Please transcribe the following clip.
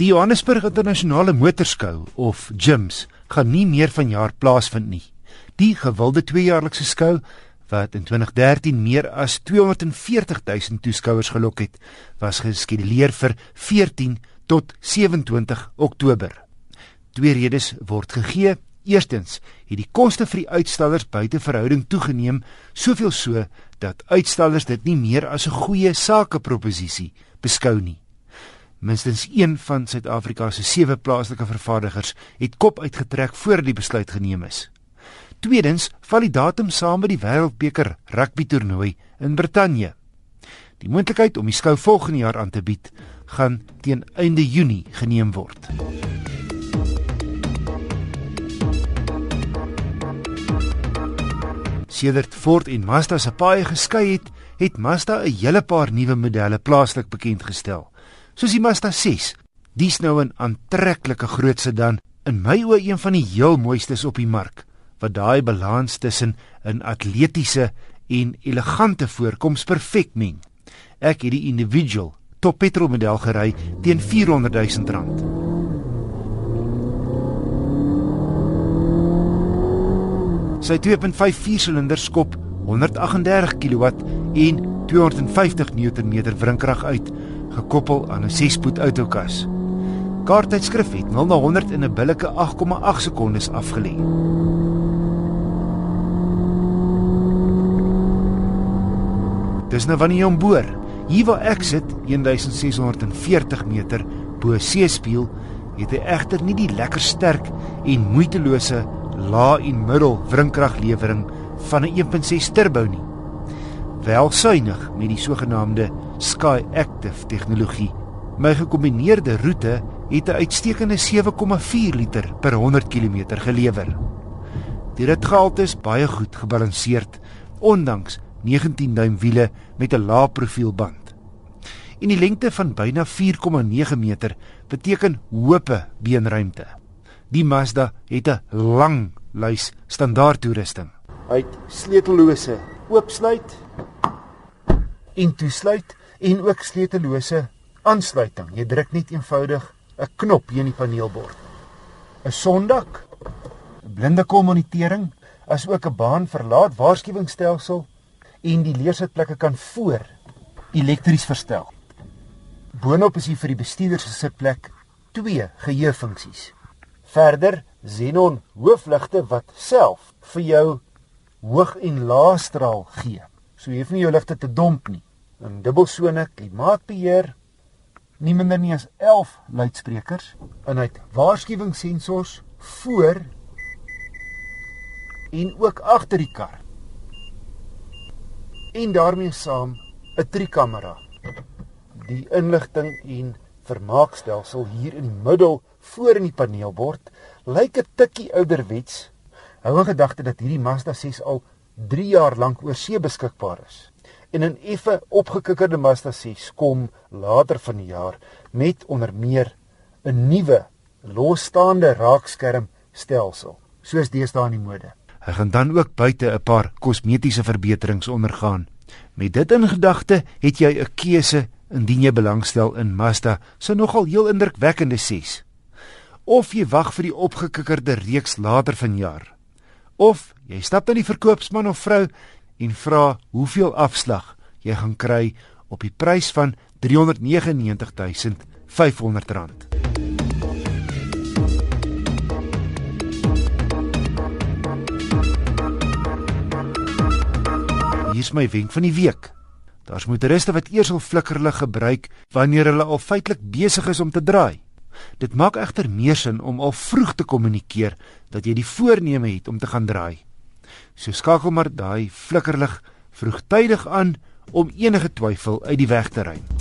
Die Johannesburg Internasionale Motorskou of JIMS gaan nie meer vanjaar plaasvind nie. Die gewilde tweejaarlikse skou wat in 2013 meer as 240 000 toeskouers gelok het, was geskeduleer vir 14 tot 27 Oktober. Twee redes word gegee. Eerstens, het die koste vir die uitstallers buite verhouding toegeneem, soveel so dat uitstallers dit nie meer as 'n goeie sakeproposisie beskou nie. Minstens een van Suid-Afrika se sewe plaaslike vervaardigers het kop uitgetrek voor die besluit geneem is. Tweedens, val die datum saam met die Wêreldbeker rugby toernooi in Brittanje. Die moontlikheid om die skou volgende jaar aan te bied, gaan teen einde Junie geneem word. Sedert Ford en Mazda se paai geskei het, het Mazda 'n hele paar nuwe modelle plaaslik bekend gestel soos die Mazda 6. Dis nou 'n aantreklike groot sedan, in my oë een van die heel mooistes op die mark, wat daai balans tussen 'n atletiese en elegante voorkoms perfek meng. Ek het die individual top petrol model gery teen 400 000 rand. Sy 2.5 viersilinder skop 138 kW en 250 Nm wrinkrag uit gekoppel aan 'n 6-spoed outokas. Kaarttydskrif het 0 na 100 in 'n billike 8,8 sekondes afgelê. Dis nou wanneer jy hom boor. Hier waar ek sit, 1640 meter bo seespieël, het hy egter nie die lekker sterk en moeitelose lae en middel wrinkraglewering van 'n 1.6 turbo nie. Wel suiwig met die sogenaamde Sky Active tegnologie. My gekombineerde roete het 'n uitstekende 7,4 liter per 100 km gelewer. Die ritgehalte is baie goed gebalanseerd ondanks 19 duim wiele met 'n lae profielband. En die lengte van byna 4,9 meter beteken hoë beenruimte. Die Mazda het 'n lang lys standaard toerusting. Hy het sleutellose oopsluit en toesluit en ook sleutellose aansluiting. Jy druk net eenvoudig 'n knop hier in die paneelbord. 'n Sondak, 'n blinde kommunitering, as ook 'n baan verlaat waarskuwingsstelsel en die leersitplekke kan voor elektries verstel. Boonop is hier vir die bestuurder se sitplek twee geheuefunksies. Verder xenon hoofligte wat self vir jou hoog en lae straal gee. So jy hoef nie jou ligte te domp nie. 'n dubbelsone klimaatbeheer, nie minder nie as 11 luidsprekers en hy het waarskuwingssensors voor en ook agter die kar. En daarmee saam 'n driekamera. Die inligting en vermaakstelsel hier in die middel voor in die paneelbord lyk 'n tikkie ouderwets. Hou in gedagte dat hierdie Mazda 6 al 3 jaar lank oor see beskikbaar is en 'n effe opgekikkerde Mazda 6 kom later van die jaar met onder meer 'n nuwe losstaande raakskerm stelsel soos deesdae in die mode. Hy gaan dan ook buite 'n paar kosmetiese verbeterings ondergaan. Met dit in gedagte, het jy 'n keuse indien jy belangstel in Mazda se nogal heel indrukwekkende 6. Of jy wag vir die opgekikkerde reeks later vanjaar. Of jy stap na die verkoopsman of vrou en vra hoeveel afslag jy gaan kry op die prys van R399500. Hier is my wenk van die week. Daar's motoriste wat eers al flikkerlig gebruik wanneer hulle al feitelik besig is om te draai. Dit maak egter meer sin om al vroeg te kommunikeer dat jy die voorneme het om te gaan draai. So skakel maar daai flikkerlig vroegtydig aan om enige twyfel uit die weg te ruim.